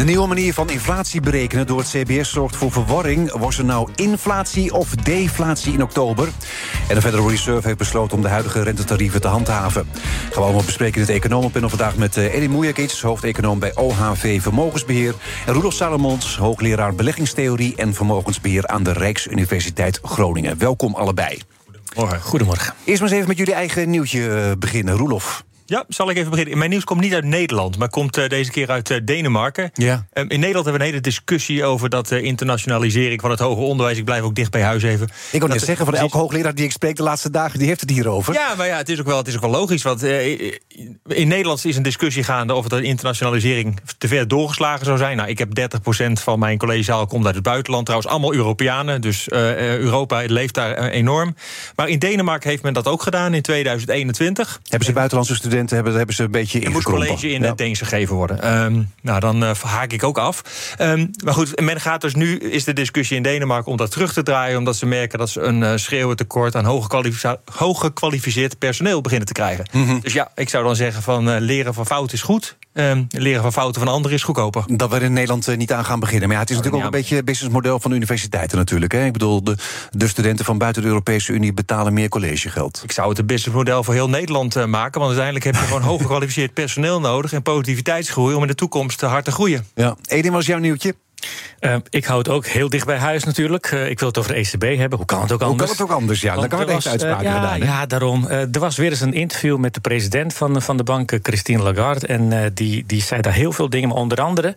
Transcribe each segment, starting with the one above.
De nieuwe manier van inflatie berekenen door het CBS zorgt voor verwarring. Was er nou inflatie of deflatie in oktober? En de Federal Reserve heeft besloten om de huidige rentetarieven te handhaven. Gaan we allemaal bespreken in het Economenpanel vandaag met uh, Edin Mujakic, hoofdeconoom bij OHV Vermogensbeheer. En Rudolf Salomons, hoogleraar beleggingstheorie en vermogensbeheer aan de Rijksuniversiteit Groningen. Welkom allebei. Goedemorgen. Goedemorgen. Eerst maar eens even met jullie eigen nieuwtje eh, beginnen. Roelof. Ja, zal ik even beginnen. Mijn nieuws komt niet uit Nederland, maar komt uh, deze keer uit uh, Denemarken. Ja. Um, in Nederland hebben we een hele discussie over dat uh, internationalisering van het hoger onderwijs. Ik blijf ook dicht bij huis even. Ik wil net zeggen, van elke hoogleraar die ik spreek de laatste dagen, die heeft het hierover. Ja, maar ja, het is ook wel, het is ook wel logisch. Want in Nederland is een discussie gaande of de internationalisering te ver doorgeslagen zou zijn. Nou, ik heb 30% van mijn collegezaal komt uit het buitenland. Trouwens, allemaal Europeanen. Dus Europa leeft daar enorm. Maar in Denemarken heeft men dat ook gedaan in 2021. Hebben ze buitenlandse studenten? Hebben, hebben ze een beetje Er moet college in ja. het Deens gegeven worden. Um, nou, dan uh, haak ik ook af. Um, maar goed, men gaat dus nu, is de discussie in Denemarken om dat terug te draaien... omdat ze merken dat ze een uh, schreeuwend tekort aan hooggekwalificeerd personeel beginnen te krijgen. Mm -hmm. Dus ja, ik zou dan zeggen van uh, leren van fouten is goed... Um, leren van fouten van anderen is goedkoper. Dat we in Nederland uh, niet aan gaan beginnen. Maar ja, het is natuurlijk ook een beetje het businessmodel van de universiteiten natuurlijk. Hè? Ik bedoel, de, de, studenten van buiten de Europese Unie betalen meer collegegeld. Ik zou het een businessmodel voor heel Nederland uh, maken. Want uiteindelijk heb je gewoon hoog gekwalificeerd personeel nodig... en positiviteitsgroei om in de toekomst hard te groeien. Ja. Edin, was jouw nieuwtje? Uh, ik hou het ook heel dicht bij huis natuurlijk. Uh, ik wil het over de ECB hebben. Hoe kan het ook anders? Hoe kan het ook anders? Ja, dan kan we deze uitspraken uh, ja, gedaan. Hè? Ja, daarom. er was weer eens een interview met de president van, van de bank, Christine Lagarde. En die, die zei daar heel veel dingen. Maar onder andere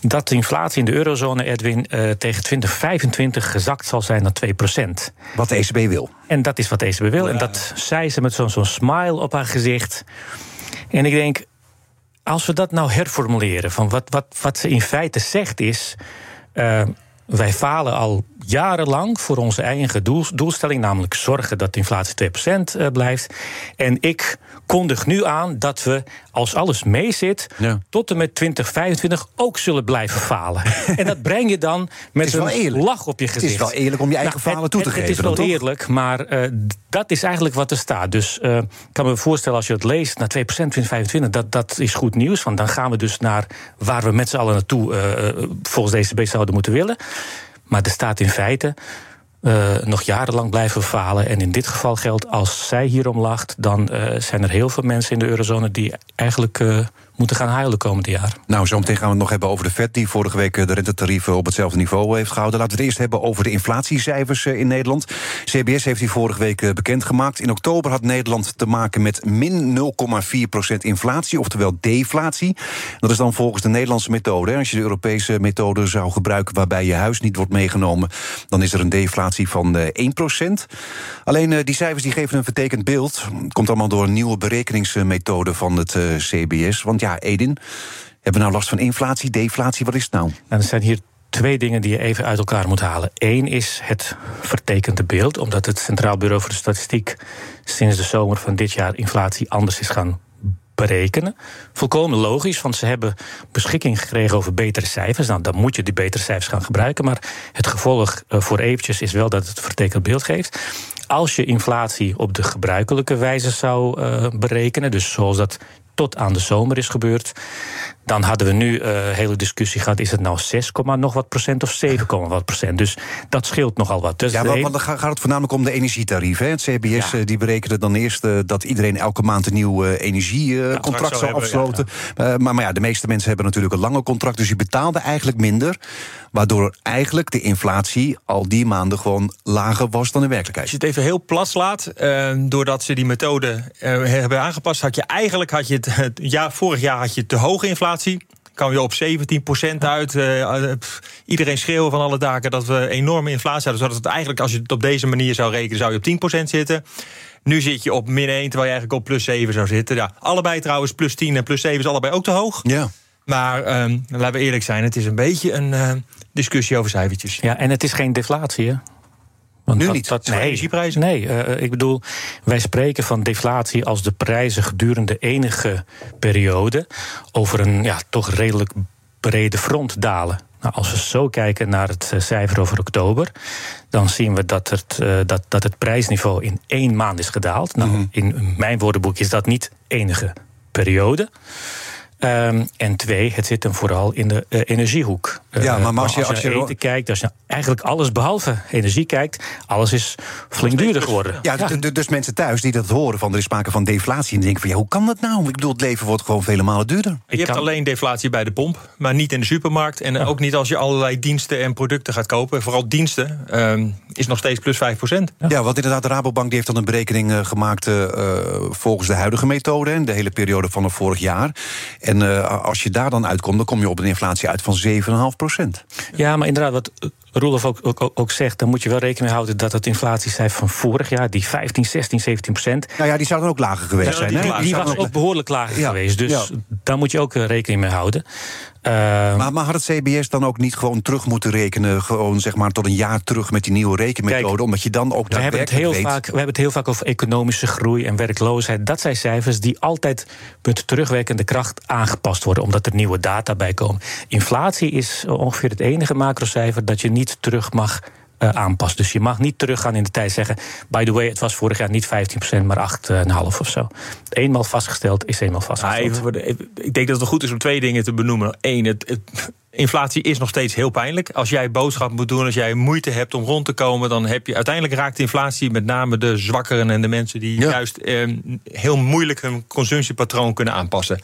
dat de inflatie in de eurozone, Edwin, tegen 2025 gezakt zal zijn naar 2% Wat de ECB wil. En dat is wat de ECB wil. En dat zei ze met zo'n zo'n smile op haar gezicht. En ik denk, als we dat nou herformuleren, van wat, wat, wat ze in feite zegt is. Uh, wij falen al jarenlang voor onze eigen doel, doelstelling, namelijk zorgen dat de inflatie 2% blijft. En ik kondig nu aan dat we, als alles meezit, ja. tot en met 2025 ook zullen blijven falen. en dat breng je dan met een eerlijk. lach op je gezicht. Het is wel eerlijk om je eigen nou, falen toe te het, geven. Het is wel toch? eerlijk, maar uh, dat is eigenlijk wat er staat. Dus uh, ik kan me voorstellen, als je het leest naar 2% 2025, dat, dat is goed nieuws. Want dan gaan we dus naar waar we met z'n allen naartoe uh, volgens deze zouden moeten willen. Maar er staat in feite uh, nog jarenlang blijven falen. En in dit geval geldt, als zij hierom lacht, dan uh, zijn er heel veel mensen in de eurozone die eigenlijk uh, moeten gaan huilen komende jaar. Nou, zometeen gaan we het nog hebben over de Fed, die vorige week de rentetarieven op hetzelfde niveau heeft gehouden. Laten we het eerst hebben over de inflatiecijfers in Nederland. CBS heeft die vorige week bekendgemaakt. In oktober had Nederland te maken met min 0,4% inflatie, oftewel deflatie. Dat is dan volgens de Nederlandse methode. Als je de Europese methode zou gebruiken waarbij je huis niet wordt meegenomen, dan is er een deflatie van 1% Alleen die cijfers die geven een vertekend beeld. Komt allemaal door een nieuwe berekeningsmethode van het CBS. Want ja, Edin, hebben we nou last van inflatie, deflatie? Wat is het nou? nou er zijn hier twee dingen die je even uit elkaar moet halen. Eén is het vertekende beeld, omdat het Centraal Bureau voor de Statistiek sinds de zomer van dit jaar inflatie anders is gaan berekenen. Volkomen logisch, want ze hebben beschikking gekregen over betere cijfers. Nou, dan moet je die betere cijfers gaan gebruiken. Maar het gevolg voor eventjes is wel dat het vertekend beeld geeft. Als je inflatie op de gebruikelijke wijze zou uh, berekenen, dus zoals dat tot aan de zomer is gebeurd. Dan hadden we nu een uh, hele discussie gehad: is het nou 6, nog wat procent of 7, wat procent? Dus dat scheelt nogal wat. Dus ja, maar, maar dan gaat het voornamelijk om de energietarieven. Het CBS ja. die berekende dan eerst uh, dat iedereen elke maand een nieuw uh, energiecontract ja, zou afsluiten. Ja, maar, maar ja, de meeste mensen hebben natuurlijk een lange contract, dus je betaalde eigenlijk minder. Waardoor eigenlijk de inflatie al die maanden gewoon lager was dan in werkelijkheid. Als je het even heel plat laat, doordat ze die methode hebben aangepast, had je eigenlijk had je het, ja, vorig jaar had je te hoge inflatie kwam je op 17% uit. Uh, iedereen schreeuwen van alle daken dat we enorme inflatie hadden. Zodat het eigenlijk, als je het op deze manier zou rekenen, zou je op 10% zitten. Nu zit je op min 1, terwijl je eigenlijk op plus 7 zou zitten. Ja, allebei trouwens, plus 10 en plus 7 is allebei ook te hoog. Ja. Maar um, laten we eerlijk zijn, het is een beetje een uh, discussie over cijfertjes. Ja, en het is geen deflatie, hè? Want Nu dat, niet. Dat, nee, energieprijzen? Nee, eh, ik bedoel, wij spreken van deflatie als de prijzen gedurende enige periode over een ja, toch redelijk brede front dalen. Nou, als we zo kijken naar het eh, cijfer over oktober, dan zien we dat het, eh, dat, dat het prijsniveau in één maand is gedaald. Nou, in mijn woordenboek is dat niet enige periode. Ehm, en twee, het zit hem vooral in de eh, energiehoek. Ja, Eh, maar als je- als je- eten kijkt, als je eigenlijk alles behalve energie kijkt, alles is flink duurder geworden. Ja, dus mensen thuis die dat horen van er is sprake van deflatie... en die denken van ja, hoe kan dat nou? Ik bedoel, het leven wordt gewoon vele malen duurder. Je hebt kan- alleen deflatie bij de pomp, maar niet in de supermarkt. En ook niet als je allerlei diensten en producten gaat kopen. Vooral diensten ehm, is nog steeds plus 5% Ja, want inderdaad, de Rabobank die heeft dan een berekening eh, gemaakt... volgens de huidige methode, en de hele periode van het vorig jaar. En eh, als je daar dan uitkomt, dan kom je op een inflatie uit van 7,5 procent. Ja, maar inderdaad, wat Roelof ook, ook, ook zegt, dan moet je wel rekening mee houden dat het inflatiecijfer van vorig jaar, die 15, 16, 17 procent, Nou ja, die zou dan ook lager geweest Ja, zijn. die- hè? die was ook- behoorlijk lager Ja, geweest. Dus ja. daar moet je ook eh, rekening mee houden. Eh, Maar, maar had het CBS dan ook niet gewoon terug moeten rekenen... gewoon zeg maar tot een jaar terug met die nieuwe rekenmethode... Kijk, omdat je dan ook we hebben, het heel weet... vaak, we hebben het heel vaak over economische groei en werkloosheid. Dat zijn cijfers die altijd met terugwerkende kracht aangepast worden, omdat er nieuwe data bij komen. Inflatie is ongeveer het enige macrocijfer dat je niet terug mag eh, aanpassen. Dus je mag niet teruggaan in de tijd zeggen. By the way, het was vorig jaar niet 15%, maar 8,5 of zo. Eenmaal vastgesteld is eenmaal Ah, vastgesteld. even ik denk dat het goed is om twee dingen te benoemen. Eén, het, het- inflatie is nog steeds heel pijnlijk. Als jij boodschap moet doen, als jij moeite hebt om rond te komen, dan heb je uiteindelijk raakt inflatie met name de zwakkeren en de mensen die Ja. juist ehm, heel moeilijk hun consumptiepatroon kunnen aanpassen.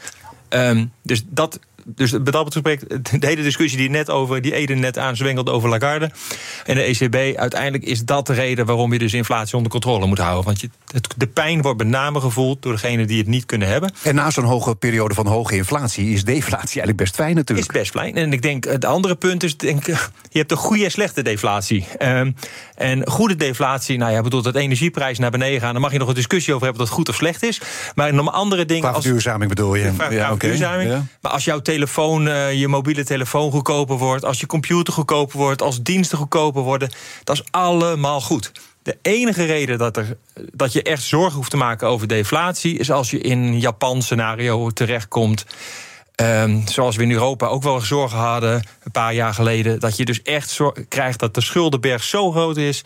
Ehm, dus dat. Dus wat dat betreft, de hele discussie die net over, die Eden net aanzwengelt over Lagarde en de ECB, uiteindelijk is dat de reden waarom je dus inflatie onder controle moet houden. Want je, het, de pijn wordt met name gevoeld door degenen die het niet kunnen hebben. En na zo'n hoge periode van hoge inflatie... is deflatie eigenlijk best fijn Is natuurlijk. best fijn. En ik denk, het andere punt is, denk, je hebt een goede en slechte deflatie. Ehm, en goede deflatie, nou ja, bedoelt dat energieprijs naar beneden gaan. Dan mag je nog een discussie over hebben of dat goed of slecht is. Maar nog andere dingen. Qua als, verduurzaming bedoel je? Qua- Ja, oké. verduurzaming. Ja. Maar als jouw telefoon, eh, je mobiele telefoon goedkoper wordt, als je computer goedkoper wordt, als diensten goedkoper worden, dat is allemaal goed. De enige reden dat, er, dat je echt zorgen hoeft te maken over deflatie, is als je in een Japan scenario terechtkomt. Ehm, zoals we in Europa ook wel zorgen hadden een paar jaar geleden. Dat je dus echt krijgt dat de schuldenberg zo groot is.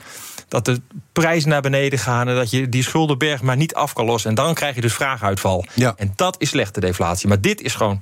Dat de prijzen naar beneden gaan. En dat je die schuldenberg maar niet af kan lossen. En dan krijg je dus vraaguitval. Ja. En dat is slechte deflatie. Maar dit is gewoon.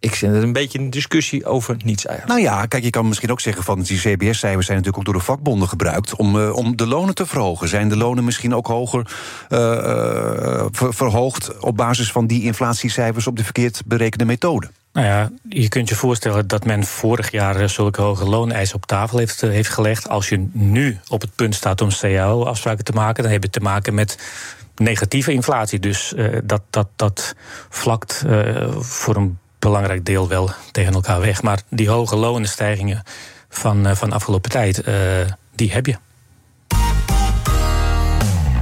Ik vind het een beetje een discussie over niets eigenlijk. Nou ja, kijk, je kan misschien ook zeggen van die CBS-cijfers zijn natuurlijk ook door de vakbonden gebruikt om, eh, om de lonen te verhogen. Zijn de lonen misschien ook hoger eh, eh, ver- verhoogd op basis van die inflatiecijfers op de verkeerd berekende methode? Nou ja, je kunt je voorstellen dat men vorig jaar zulke hoge looneisen op tafel heeft, heeft gelegd. Als je nu op het punt staat om CAO-afspraken te maken, dan heb je te maken met negatieve inflatie. Dus eh, dat, dat, dat vlakt eh, voor een belangrijk deel wel tegen elkaar weg. Maar die hoge lonenstijgingen van, eh, van afgelopen tijd, eh, die heb je.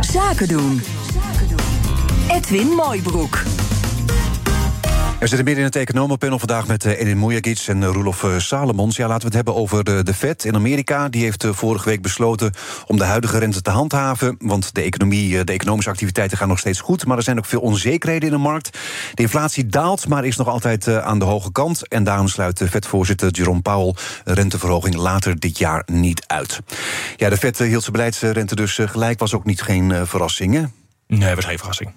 Zaken doen. Edwin Mooibroek. We zitten midden in het economenpanel vandaag met uh, Enin Mujagic en uh, Roelof uh, Salomons. Ja, laten we het hebben over de, Fed in Amerika. Die heeft vorige week besloten om de huidige rente te handhaven. Want de, economie, de economische activiteiten gaan nog steeds goed. Maar er zijn ook veel onzekerheden in de markt. De inflatie daalt, maar is nog altijd aan de hoge kant. En daarom sluit de Fed-voorzitter Jerome Powell renteverhoging later dit jaar niet uit. Ja, de Fed hield zijn beleidsrente dus gelijk. Was ook niet geen verrassing? Nee, was geen verrassing.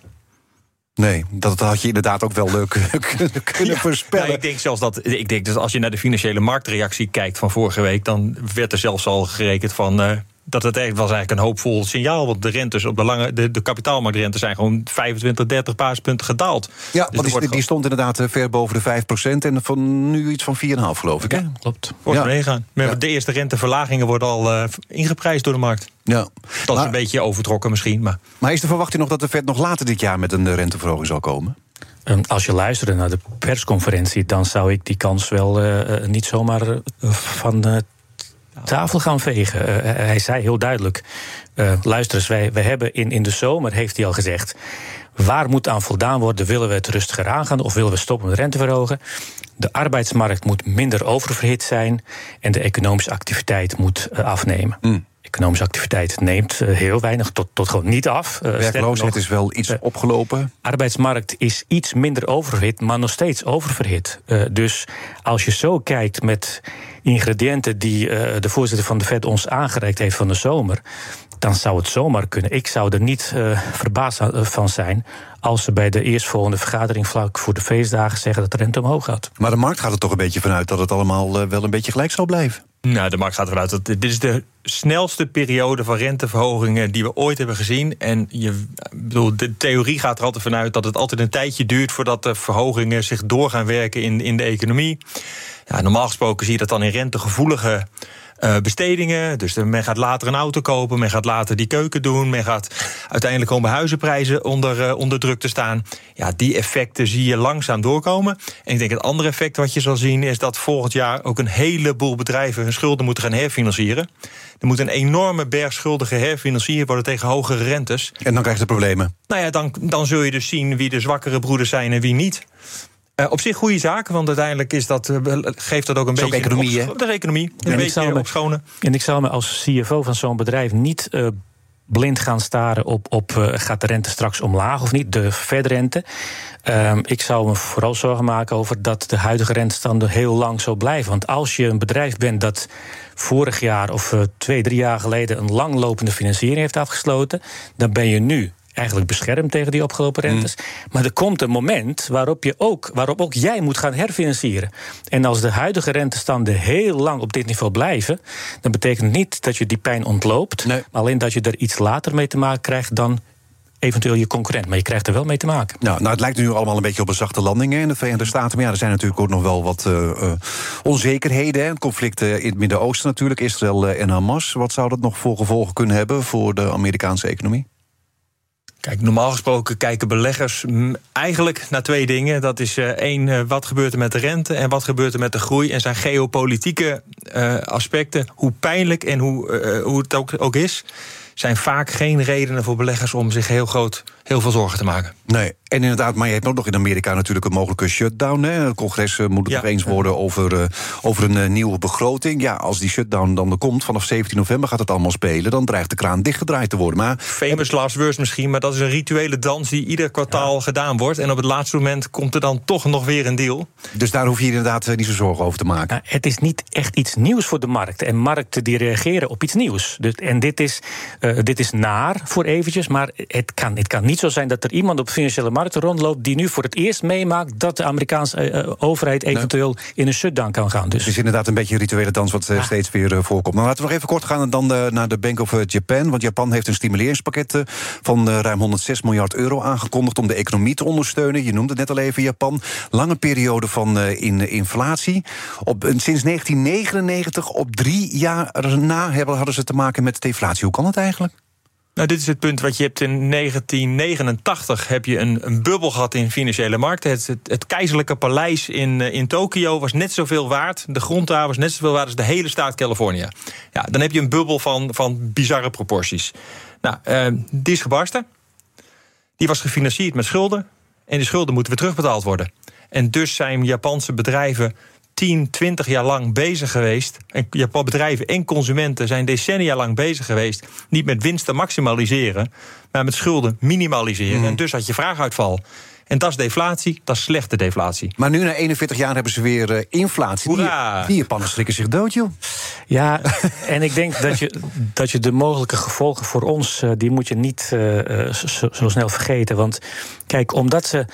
Nee, dat had je inderdaad ook wel leuk kunnen, ja, voorspellen. Nou, ik denk zelfs dat, ik denk dat als je naar de financiële marktreactie kijkt van vorige week, dan werd er zelfs al gerekend van. Uh, dat het echt was eigenlijk een hoopvol signaal. Want de rentes op de lange, de, de kapitaalmarktrente zijn gewoon 25, 30 basispunten gedaald. Ja, dus want die, die stond inderdaad ver boven de 5% en van nu iets van 4,5 geloof ik. Hè? Ja, klopt. Wordt ja. meegaan. Ja. De eerste renteverlagingen worden al uh, ingeprijsd door de markt. Ja. Dat maar, is een beetje overtrokken misschien. Maar. maar is de verwachting nog dat de Fed nog later dit jaar met een renteverhoging zal komen? Als je luisterde naar de persconferentie, dan zou ik die kans wel uh, niet zomaar van uh, tafel gaan vegen. Uh, hij zei heel duidelijk: uh, luister eens, wij, wij hebben in, in de zomer, heeft hij al gezegd. Waar moet aan voldaan worden? Willen we het rustiger aangaan of willen we stoppen met rente verhogen? De arbeidsmarkt moet minder oververhit zijn en de economische activiteit moet afnemen. Mm. Economische activiteit neemt eh, heel weinig tot, tot gewoon niet af. Werkloosheid is wel iets opgelopen. Arbeidsmarkt is iets minder oververhit, maar nog steeds oververhit. dus als je zo kijkt met ingrediënten die de voorzitter van de Fed ons aangereikt heeft van de zomer dan zou het zomaar kunnen. Ik zou er niet uh, verbaasd van zijn als ze bij de eerstvolgende vergadering vlak voor de feestdagen zeggen dat de rente omhoog gaat. Maar de markt gaat er toch een beetje vanuit dat het allemaal wel een beetje gelijk zal blijven. Nou, de markt gaat eruit dat dit is de snelste periode van renteverhogingen die we ooit hebben gezien. En je, bedoel, de theorie gaat er altijd vanuit dat het altijd een tijdje duurt voordat de verhogingen zich door gaan werken in, in de economie. Ja, normaal gesproken zie je dat dan in rentegevoelige uh, bestedingen. Dus men gaat later een auto kopen, men gaat later die keuken doen, men gaat uiteindelijk komen huizenprijzen onder, uh, onder druk te staan. Ja, die effecten zie je langzaam doorkomen. En ik denk het andere effect wat je zal zien is dat volgend jaar ook een heleboel bedrijven hun schulden moeten gaan herfinancieren. Er moet een enorme berg schulden geherfinancierd worden tegen hogere rentes. En dan krijg je problemen. Nou ja, dan, dan zul je dus zien wie de zwakkere broeders zijn en wie niet. Uh, op zich goede zaak, want uiteindelijk is dat, uh, geeft dat ook een beetje... economie, op, de economie, een beetje opschonen. En ik zou me als CFO van zo'n bedrijf niet uh, blind gaan staren op, op gaat de rente straks omlaag of niet, de Fed-rente. Ehm, ik zou me vooral zorgen maken over dat de huidige rentestanden heel lang zo blijven. Want als je een bedrijf bent dat vorig jaar of twee, drie jaar geleden een langlopende financiering heeft afgesloten, dan ben je nu eigenlijk beschermd tegen die opgelopen rentes. Mm. Maar er komt een moment waarop, je ook, waarop ook jij moet gaan herfinancieren. En als de huidige rentestanden heel lang op dit niveau blijven, dan betekent niet dat je die pijn ontloopt, maar alleen dat je er iets later mee te maken krijgt dan eventueel je concurrent. Maar je krijgt er wel mee te maken. Nou, nou het lijkt nu allemaal een beetje op een zachte landing in de Verenigde Staten. Maar ja, er zijn natuurlijk ook nog wel wat uh, onzekerheden. Hè. Conflicten in het Midden-Oosten natuurlijk, Israël en Hamas. Wat zou dat nog voor gevolgen kunnen hebben voor de Amerikaanse economie? Kijk, normaal gesproken kijken beleggers eigenlijk naar twee dingen. Dat is uh, één, uh, wat gebeurt er met de rente en wat gebeurt er met de groei. En zijn geopolitieke uh, aspecten, hoe pijnlijk en hoe, hoe het ook, ook is, zijn vaak geen redenen voor beleggers om zich heel groot heel veel zorgen te maken. Nee, en inderdaad, maar je hebt ook nog in Amerika natuurlijk een mogelijke shutdown. Hè. Het congres moet het nog eens worden over, uh, over een uh, nieuwe begroting. Ja, als die shutdown dan er komt, vanaf 17 november gaat het allemaal spelen... dan dreigt de kraan dichtgedraaid te worden. Maar, Famous last words misschien, maar dat is een rituele dans... die ieder kwartaal gedaan wordt. En op het laatste moment komt er dan toch nog weer een deal. Dus daar hoef je inderdaad eh, niet zo zorgen over te maken. Nou, het is niet echt iets nieuws voor de markt. En markten die reageren op iets nieuws. Dus, en dit is, uh, dit is naar voor eventjes, maar het kan, het kan niet zo zijn dat er iemand op financiële markten rondloopt die nu voor het eerst meemaakt dat de Amerikaanse uh, overheid eventueel in een shutdown kan gaan. Dus. Het is inderdaad een beetje een rituele dans wat uh, steeds weer uh, voorkomt. Maar laten we nog even kort gaan dan naar de Bank of Japan. Want Japan heeft een stimuleringspakket van ruim 106 miljard euro aangekondigd om de economie te ondersteunen. Je noemde het net al even Japan. Lange periode van in, inflatie. Op, sinds 1999, op drie jaar na, hebben, hadden ze te maken met deflatie. Hoe kan het eigenlijk? Nou, dit is het punt wat je hebt in 1989 heb je een, een bubbel gehad in financiële markten. Het, het, keizerlijke paleis in, uh, in Tokio was net zoveel waard. De grond daar was net zoveel waard als de hele staat Californië. Ja, dan heb je een bubbel van, van bizarre proporties. Nou, uh, die is gebarsten. Die was gefinancierd met schulden. En die schulden moeten weer terugbetaald worden. En dus zijn Japanse bedrijven 10, 20 jaar lang bezig geweest. En bedrijven en consumenten zijn decennia lang bezig geweest. Niet met winst te maximaliseren, maar met schulden minimaliseren. Mhm. En dus had je vraaguitval. En dat is deflatie, dat is slechte deflatie. Maar nu na 41 jaar hebben ze weer uh, inflatie. Hoera. Die, die Japanners schrikken zich dood, joh. Ja, en ik denk dat je, dat je de mogelijke gevolgen voor ons... Uh, die moet je niet uh, zo, zo snel vergeten. Want kijk, omdat ze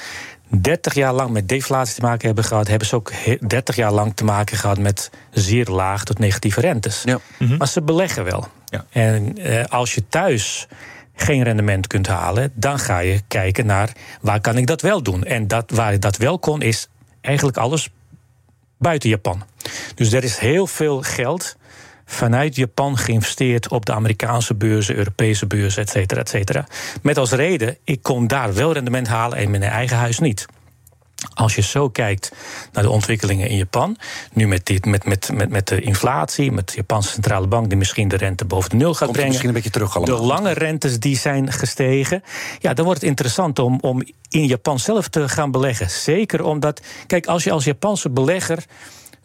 30 jaar lang met deflatie te maken hebben gehad, hebben ze ook 30 jaar lang te maken gehad met zeer laag tot negatieve rentes. Ja. Mhm. Maar ze beleggen wel. Ja. En eh, als je thuis geen rendement kunt halen, dan ga je kijken naar waar kan ik dat wel doen. En dat, waar je dat wel kon, is eigenlijk alles buiten Japan. Dus er is heel veel geld vanuit Japan geïnvesteerd op de Amerikaanse beurzen, Europese beurzen, et cetera, et cetera. Met als reden, ik kon daar wel rendement halen en mijn eigen huis niet. Als je zo kijkt naar de ontwikkelingen in Japan, nu met, dit, met, met, met, met de inflatie, met de Japanse centrale bank die misschien de rente boven de nul gaat brengen. Misschien een beetje terug De lange rentes die zijn gestegen. Ja, dan wordt het interessant om, om in Japan zelf te gaan beleggen. Zeker omdat, kijk, als je als Japanse belegger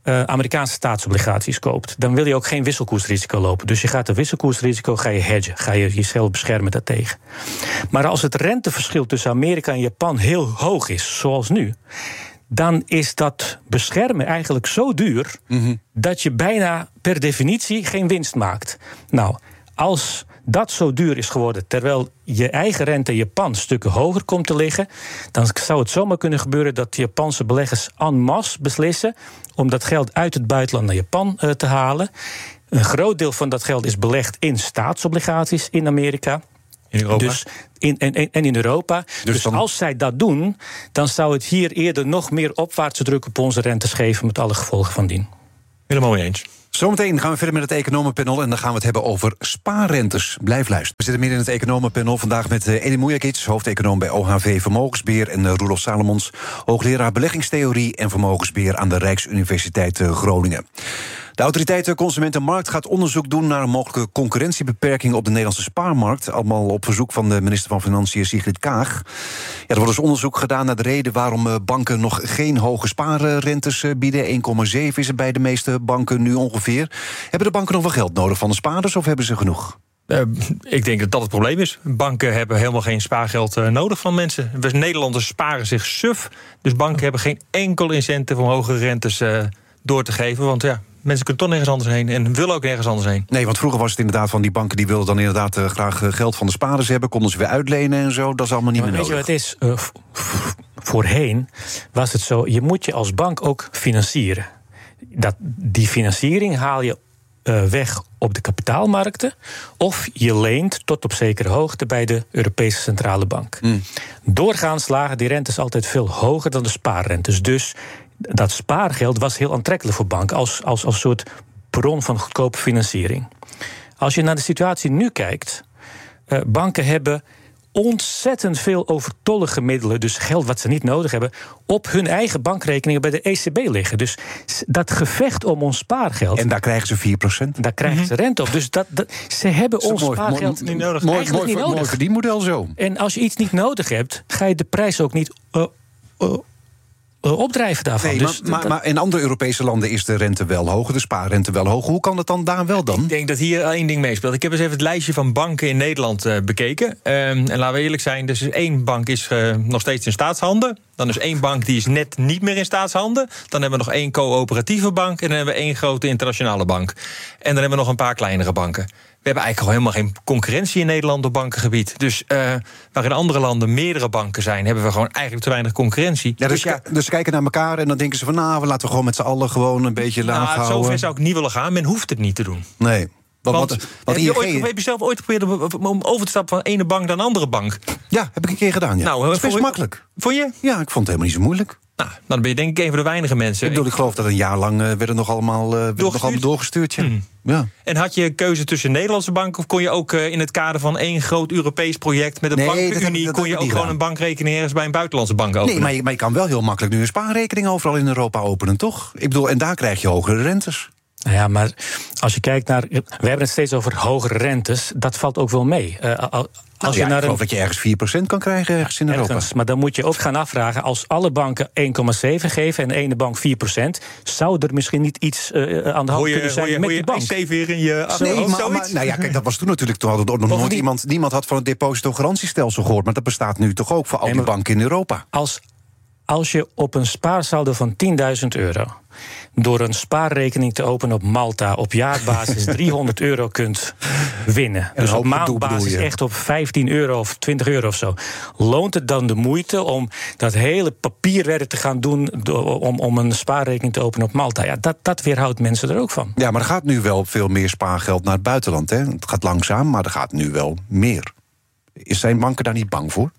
uh, Amerikaanse staatsobligaties koopt, dan wil je ook geen wisselkoersrisico lopen. Dus je gaat de wisselkoersrisico ga je hedgen, ga je jezelf beschermen daartegen. Maar als het renteverschil tussen Amerika en Japan heel hoog is, zoals nu, dan is dat beschermen eigenlijk zo duur mhm. dat je bijna per definitie geen winst maakt. Nou, als dat zo duur is geworden, terwijl je eigen rente in Japan stukken hoger komt te liggen, dan zou het zomaar kunnen gebeuren dat de Japanse beleggers en masse beslissen om dat geld uit het buitenland naar Japan uh, te halen. Een groot deel van dat geld is belegd in staatsobligaties in Amerika. In Europa? Dus in, en, en in Europa. Dus, dus als zij dat doen, dan zou het hier eerder nog meer opwaartse druk op onze rentes geven, met alle gevolgen van dien. Helemaal mee eens. Zometeen gaan we verder met het economenpanel en dan gaan we het hebben over spaarrentes. Blijf luisteren. We zitten midden in het economenpanel vandaag met uh, Edi Mujakic, hoofdeconoom bij OHV Vermogensbeheer... en uh, Roelof Salomons, hoogleraar beleggingstheorie en vermogensbeheer... aan de Rijksuniversiteit uh, Groningen. De autoriteit Consumentenmarkt gaat onderzoek doen naar een mogelijke concurrentiebeperking op de Nederlandse spaarmarkt. Allemaal op verzoek van de minister van Financiën Sigrid Kaag. Ja, er wordt dus onderzoek gedaan naar de reden waarom eh, banken nog geen hoge spaarrentes eh, bieden. 1,7 is het bij de meeste banken nu ongeveer. Hebben de banken nog wel geld nodig van de spaarders of hebben ze genoeg? Uh, ik denk dat dat het probleem is. Banken hebben helemaal geen spaargeld nodig van mensen. We Nederlanders sparen zich suf. Dus banken hebben geen enkel incentive om hogere rentes door te geven. Want ja, mensen kunnen toch nergens anders heen en willen ook nergens anders heen. Nee, want vroeger was het inderdaad van die banken die wilden dan inderdaad uh, graag eh, geld van de spaarders hebben, konden ze weer uitlenen en zo. Dat is allemaal niet meer nodig. Weet je wat het is? Uh, voorheen was het zo, je moet je als bank ook financieren. Dat, die financiering haal je uh, weg op de kapitaalmarkten. Of je leent tot op zekere hoogte bij de Europese Centrale Bank. Mm. Doorgaans lagen die rentes altijd veel hoger dan de spaarrentes. Dus dat spaargeld was heel aantrekkelijk voor banken als, als, als soort bron van goedkope financiering. Als je naar de situatie nu kijkt, uh, banken hebben ontzettend veel overtollige middelen, dus geld wat ze niet nodig hebben, op hun eigen bankrekeningen bij de ECB liggen. Dus dat gevecht om ons spaargeld. En daar krijgen ze 4%? Daar krijgen ze rente op. Dus dat, dat ze hebben ons spaargeld niet nodig. Mooi, mooi, niet nodig. mooi verdienmodel zo. En als je iets niet nodig hebt, ga je de prijs ook niet. Uh, uh, eh, opdrijven daarvan. Nee, dus maar, maar, in andere Europese landen is de rente wel hoger, de spaarrente wel hoger. Hoe kan het dan daar wel dan? Ik denk dat hier één ding meespeelt. Ik heb eens even het lijstje van banken in Nederland uh, bekeken. Uh, en laten we eerlijk zijn, dus één bank is uh, nog steeds in staatshanden. Dan is één bank die is net niet meer in staatshanden. Dan hebben we nog één coöperatieve bank. En dan hebben we één grote internationale bank. En dan hebben we nog een paar kleinere banken. We hebben eigenlijk al helemaal geen concurrentie in Nederland op bankengebied. Dus uh, waar in andere landen meerdere banken zijn, hebben we gewoon eigenlijk te weinig concurrentie. Ja, dus, dus, ja, dus ze kijken naar elkaar en dan denken ze van nou, laten we gewoon met z'n allen gewoon een beetje laag nou, houden. Zover zou ik niet willen gaan. Men hoeft het niet te doen. Nee. Wat, Want, wat, wat heb, je ooit, heb je zelf ooit geprobeerd om over te stappen van ene bank naar een andere bank? Ja, heb ik een keer gedaan. Ja. Nou, het is makkelijk. Vond je? Ja, ik vond het helemaal niet zo moeilijk. Nou, dan ben je denk ik een van de weinige mensen. Ik bedoel, ik geloof dat een jaar lang uh, werden nog allemaal, uh, nog allemaal doorgestuurd. Ja. Hmm. ja. En had je keuze tussen Nederlandse banken... of kon je ook uh, in het kader van één groot Europees project... met een nee, bankenunie, kon je ook gewoon een bankrekening... ergens bij een buitenlandse bank openen? Nee, maar je, maar je kan wel heel makkelijk nu een spaarrekening... overal in Europa openen, toch? Ik bedoel, en daar krijg je hogere rentes. Nou ja, maar als je kijkt naar. We hebben het steeds over hogere rentes. Dat valt ook wel mee. Uh, als je naar ik geloof dat je ergens 4% kan krijgen ergens in Europa. maar dan moet je ook gaan afvragen... als alle banken 1,7 geven en de ene bank 4%... zou er misschien niet iets uh, aan de hand je, kunnen zijn je, met je, de bank? weer in je nee, maar, maar, nou ja, kijk, dat was toen natuurlijk... toen hadden nog nooit iemand, niemand had van het depositogarantiestelsel gehoord... maar dat bestaat nu toch ook voor al die banken in Europa? Als, als je op een spaarsaldo van 10.000 euro door een spaarrekening te openen op Malta op jaarbasis 300 euro kunt winnen. dus op maandbasis echt op 15 euro of 20 euro of zo. Loont het dan de moeite om dat hele papierwerk te gaan doen om, om een spaarrekening te openen op Malta? Ja, dat, dat weerhoudt mensen er ook van. Ja, maar er gaat nu wel veel meer spaargeld naar het buitenland. Hè? Het gaat langzaam, maar er gaat nu wel meer. Zijn banken daar niet bang voor?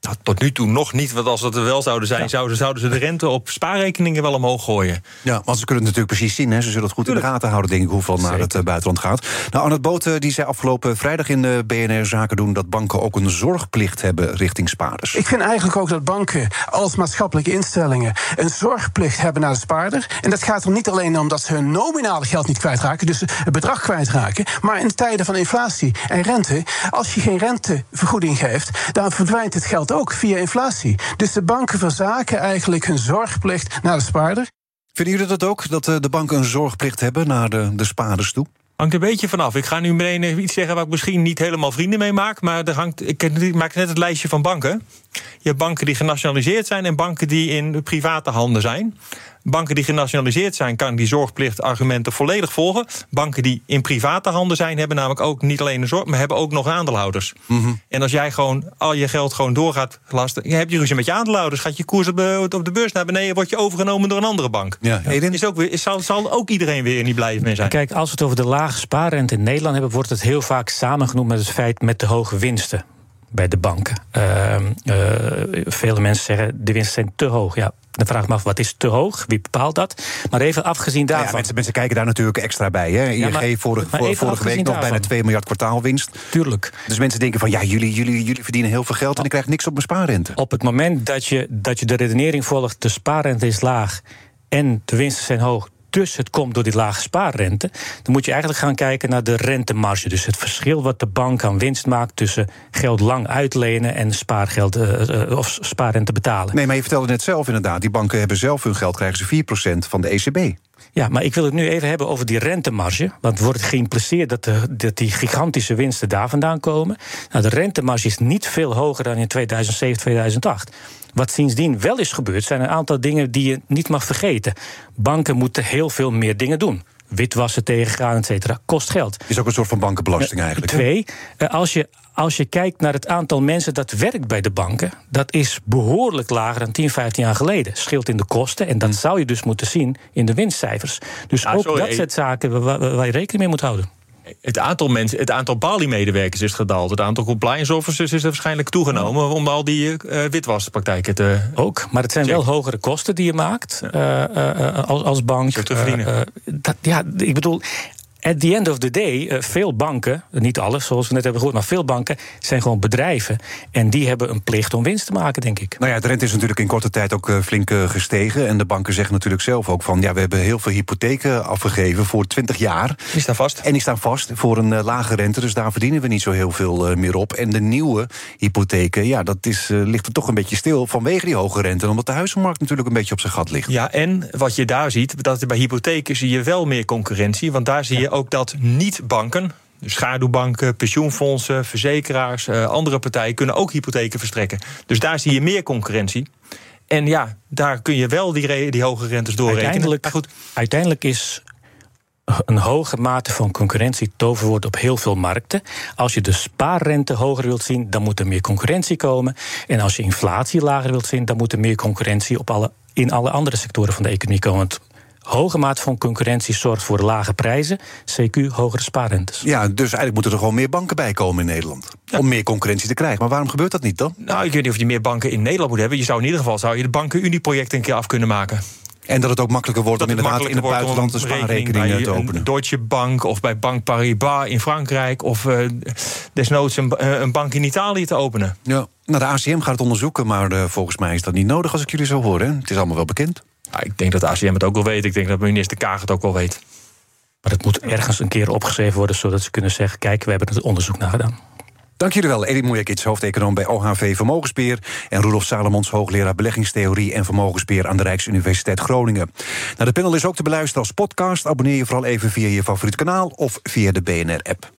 Nou, tot nu toe nog niet, want als dat er wel zouden zijn, zouden, zouden ze de rente op spaarrekeningen wel omhoog gooien. Ja, want ze kunnen het natuurlijk precies zien. Hè. Ze zullen het goed in de gaten houden, denk ik, hoeveel naar het uh, buitenland gaat. Nou, Annette Boot die zei afgelopen vrijdag in de BNR Zaken doen dat banken ook een zorgplicht hebben richting spaarders. Ik vind eigenlijk ook dat banken als maatschappelijke instellingen een zorgplicht hebben naar de spaarder. En dat gaat er niet alleen om dat ze hun nominale geld niet kwijtraken, dus het bedrag kwijtraken, maar in tijden van inflatie en rente, als je geen rentevergoeding geeft, dan verdwijnt het geld ook via inflatie. Dus de banken verzaken eigenlijk hun zorgplicht naar de spaarder. Vinden jullie dat ook, dat eh, de banken een zorgplicht hebben naar de, de spaarders toe? Hangt een beetje vanaf. Ik ga nu meteen iets zeggen waar ik misschien niet helemaal vrienden mee maak. Maar er hangt, ik maak net het lijstje van banken. Je hebt banken die genationaliseerd zijn en banken die in private handen zijn. Banken die genationaliseerd zijn, kan die zorgplichtargumenten volledig volgen. Banken die in private handen zijn, hebben namelijk ook niet alleen een zorg, maar hebben ook nog aandeelhouders. Mhm. En als jij gewoon al je geld gewoon doorgaat lasten, je hebt je ruzie met je aandeelhouders, gaat je koers op de, op de beurs naar beneden, wordt je overgenomen door een andere bank. Ja, Eden? Is ook weer, is, zal, zal ook iedereen weer niet blijven mee zijn. Kijk, als we het over de lage spaarrente in Nederland hebben, wordt het heel vaak samengenoemd met het feit met de hoge winsten bij de banken. Uh, uh, vele mensen zeggen de winsten zijn te hoog. Ja, dan vraag ik me af, wat is te hoog? Wie bepaalt dat? Maar even afgezien daarvan... Ja, mensen, mensen, kijken daar natuurlijk extra bij. Hè? ING ja, maar, vorige, maar vorige week nog bijna 2 miljard kwartaalwinst. Tuurlijk. Dus mensen denken van, ja, jullie, jullie, jullie verdienen heel veel geld... en ik krijg niks op mijn spaarrente. Op het moment dat je, dat je de redenering volgt... de spaarrente is laag en de winsten zijn hoog dus het komt door die lage spaarrente, dan moet je eigenlijk gaan kijken naar de rentemarge. Dus het verschil wat de bank aan winst maakt tussen geld lang uitlenen en spaargeld uh, of spaarrente betalen. Nee, maar je vertelde net zelf inderdaad, die banken hebben zelf hun geld, krijgen ze 4% van de ECB. Ja, maar ik wil het nu even hebben over die rentemarge. Want wordt geïmpliceerd dat, de, dat die gigantische winsten daar vandaan komen. Nou, de rentemarge is niet veel hoger dan in 2007, 2008. Wat sindsdien wel is gebeurd, zijn een aantal dingen die je niet mag vergeten. Banken moeten heel veel meer dingen doen witwassen tegengaan, et cetera, kost geld. Is ook een soort van bankenbelasting eigenlijk. Twee, eh, als je, als je kijkt naar het aantal mensen dat werkt bij de banken, dat is behoorlijk lager dan 10, 15 jaar geleden. Scheelt in de kosten en dat hmm. zou je dus moeten zien in de winstcijfers. Dus ook dat zijn zaken waar, waar je rekening mee moet houden het aantal mensen, het aantal Bali-medewerkers is gedaald. Het aantal compliance officers is er waarschijnlijk toegenomen om al die uh, witwaspraktijken te. Ook, maar het zijn wel hogere kosten die je maakt uh, uh, als, als bank. te verdienen. Dat, ja, ik bedoel, at the end of the day, uh, veel banken, niet alles zoals we net hebben gehoord, maar veel banken zijn gewoon bedrijven. En die hebben een plicht om winst te maken, denk ik. Nou ja, de rente is natuurlijk in korte tijd ook uh, flink uh, gestegen. En de banken zeggen natuurlijk zelf ook van ja, we hebben heel veel hypotheken afgegeven voor 20 jaar. Die staan vast. En die staan vast voor een lage rente. Dus daar verdienen we niet zo heel veel meer op. En de nieuwe hypotheken, ja, dat is, ligt er toch een beetje stil vanwege die hoge rente. Omdat de huizenmarkt natuurlijk een beetje op zijn gat ligt. Ja, en wat je daar ziet, dat bij hypotheken zie je wel meer concurrentie. Want daar zie je ook dat niet-banken, dus schaduwbanken, pensioenfondsen, verzekeraars, uh, andere partijen kunnen ook hypotheken verstrekken. Dus daar zie je meer concurrentie. En ja, daar kun je wel die, die hoge rentes doorrekenen. Uiteindelijk, goed. uiteindelijk is een hoge mate van concurrentie toverwoord op heel veel markten. Als je de spaarrente hoger wilt zien, dan moet er meer concurrentie komen. En als je inflatie lager wilt zien, dan moet er meer concurrentie op alle, in alle andere sectoren van de economie komen. Want hoge mate van concurrentie zorgt voor lage prijzen, CQ hogere spaarrentes. Ja, dus eigenlijk moeten er gewoon meer banken bij komen in Nederland. Om meer concurrentie te krijgen. Maar waarom gebeurt dat niet dan? Nou, ik weet niet of je meer banken in Nederland moet hebben. Je zou in ieder geval zou je de banken-Unie-project een keer af kunnen maken. En dat het ook makkelijker wordt om inderdaad in het buitenland een spaarrekening te openen. Deutsche Bank of bij Bank Paribas in Frankrijk. Of uh, desnoods een, uh, een, bank in Italië te openen. Ja, nou, de ACM gaat het onderzoeken, maar uh, volgens mij is dat niet nodig als ik jullie zo hoor. Hè? Het is allemaal wel bekend. Ja, ik denk dat de ACM het ook wel weet. Ik denk dat minister Kaag het ook wel weet. Maar het moet ergens een keer opgeschreven worden... zodat ze kunnen zeggen, kijk, we hebben het onderzoek naar gedaan. Dank jullie wel, Eddie Moejakits, hoofdeconoom bij OHV Vermogensbeheer... en Rudolf Salomons, hoogleraar beleggingstheorie en vermogensbeheer... aan de Rijksuniversiteit Groningen. Nou, de panel is ook te beluisteren als podcast. Abonneer je vooral even via je favoriet kanaal of via de BNR-app.